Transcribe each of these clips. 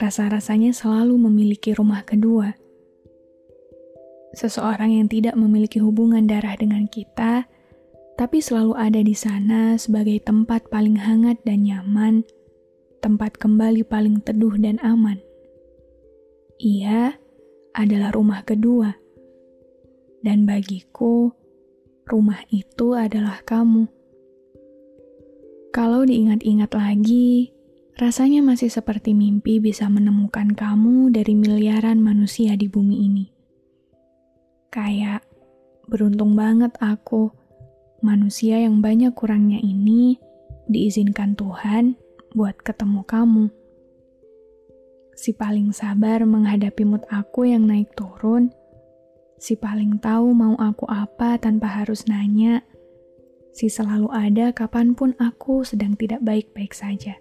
rasa-rasanya selalu memiliki rumah kedua – seseorang yang tidak memiliki hubungan darah dengan kita, tapi selalu ada di sana sebagai tempat paling hangat dan nyaman, tempat kembali paling teduh dan aman. Ia adalah rumah kedua, dan bagiku, rumah itu adalah kamu. Kalau diingat-ingat lagi, rasanya masih seperti mimpi bisa menemukan kamu dari miliaran manusia di bumi ini. Kayak beruntung banget aku, manusia yang banyak kurangnya ini diizinkan Tuhan buat ketemu kamu. Si paling sabar menghadapi mood aku yang naik turun, si paling tahu mau aku apa tanpa harus nanya, si selalu ada kapan pun aku sedang tidak baik-baik saja.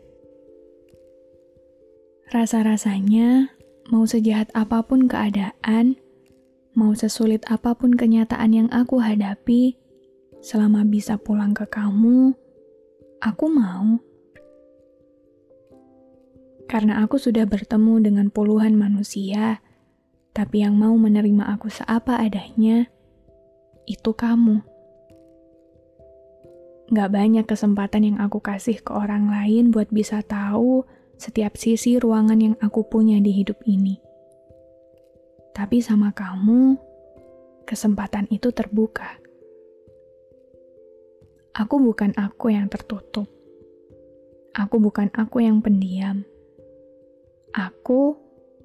Rasa-rasanya, mau sejahat apa pun keadaan, Mau sesulit apa pun kenyataan yang aku hadapi, selama bisa pulang ke kamu, aku mau. Karena aku sudah bertemu dengan puluhan manusia, tapi yang mau menerima aku seapa adanya, itu kamu. Gak banyak kesempatan yang aku kasih ke orang lain buat bisa tahu setiap sisi ruangan yang aku punya di hidup ini. Tapi sama kamu, kesempatan itu terbuka. Aku bukan aku yang tertutup. Aku bukan aku yang pendiam. Aku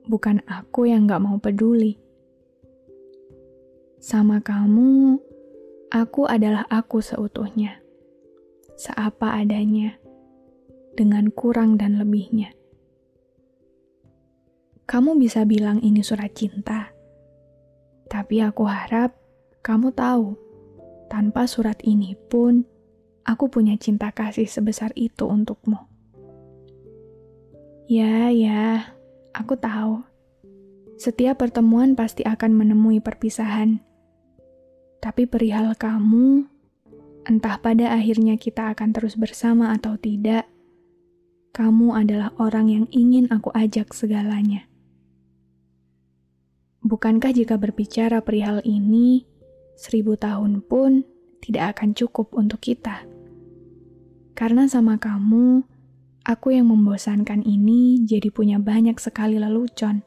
bukan aku yang gak mau peduli. Sama kamu, aku adalah aku seutuhnya. Seapa adanya, dengan kurang dan lebihnya kamu bisa bilang ini surat cinta. Tapi aku harap kamu tahu, tanpa surat ini pun, aku punya cinta kasih sebesar itu untukmu. Ya, ya, aku tahu. Setiap pertemuan pasti akan menemui perpisahan. Tapi perihal kamu, entah pada akhirnya kita akan terus bersama atau tidak, kamu adalah orang yang ingin aku ajak segalanya. Bukankah jika berbicara perihal ini, seribu tahun pun tidak akan cukup untuk kita? Karena sama kamu, aku yang membosankan ini jadi punya banyak sekali lelucon.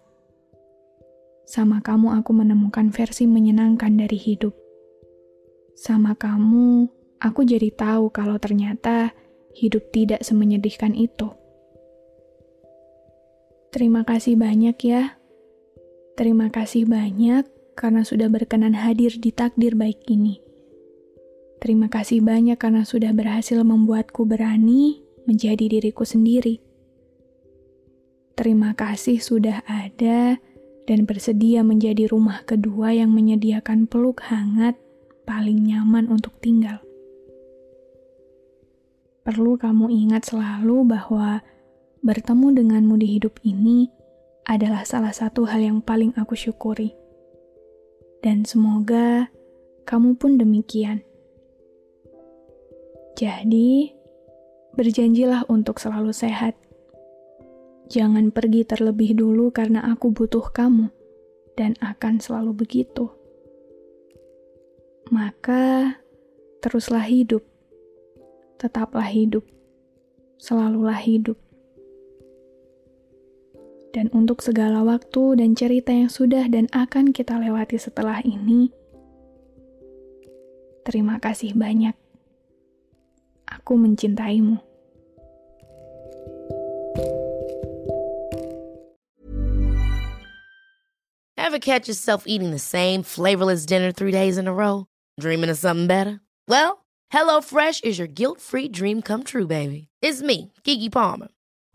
Sama kamu aku menemukan versi menyenangkan dari hidup. Sama kamu, aku jadi tahu kalau ternyata hidup tidak semenyedihkan itu. Terima kasih banyak ya Terima kasih banyak karena sudah berkenan hadir di takdir baik ini. Terima kasih banyak karena sudah berhasil membuatku berani menjadi diriku sendiri. Terima kasih sudah ada dan bersedia menjadi rumah kedua yang menyediakan peluk hangat paling nyaman untuk tinggal. Perlu kamu ingat selalu bahwa bertemu denganmu di hidup ini adalah salah satu hal yang paling aku syukuri. Dan semoga kamu pun demikian. Jadi, berjanjilah untuk selalu sehat. Jangan pergi terlebih dulu karena aku butuh kamu dan akan selalu begitu. Maka, teruslah hidup. Tetaplah hidup. Selalulah hidup. Dan untuk segala waktu dan cerita yang sudah dan akan kita lewati setelah ini, terima kasih banyak. Aku mencintaimu. Ever catch yourself eating the same flavorless dinner three days in a row? Dreaming of something better? Well, HelloFresh is your guilt-free dream come true, baby. It's me, Kiki Palmer.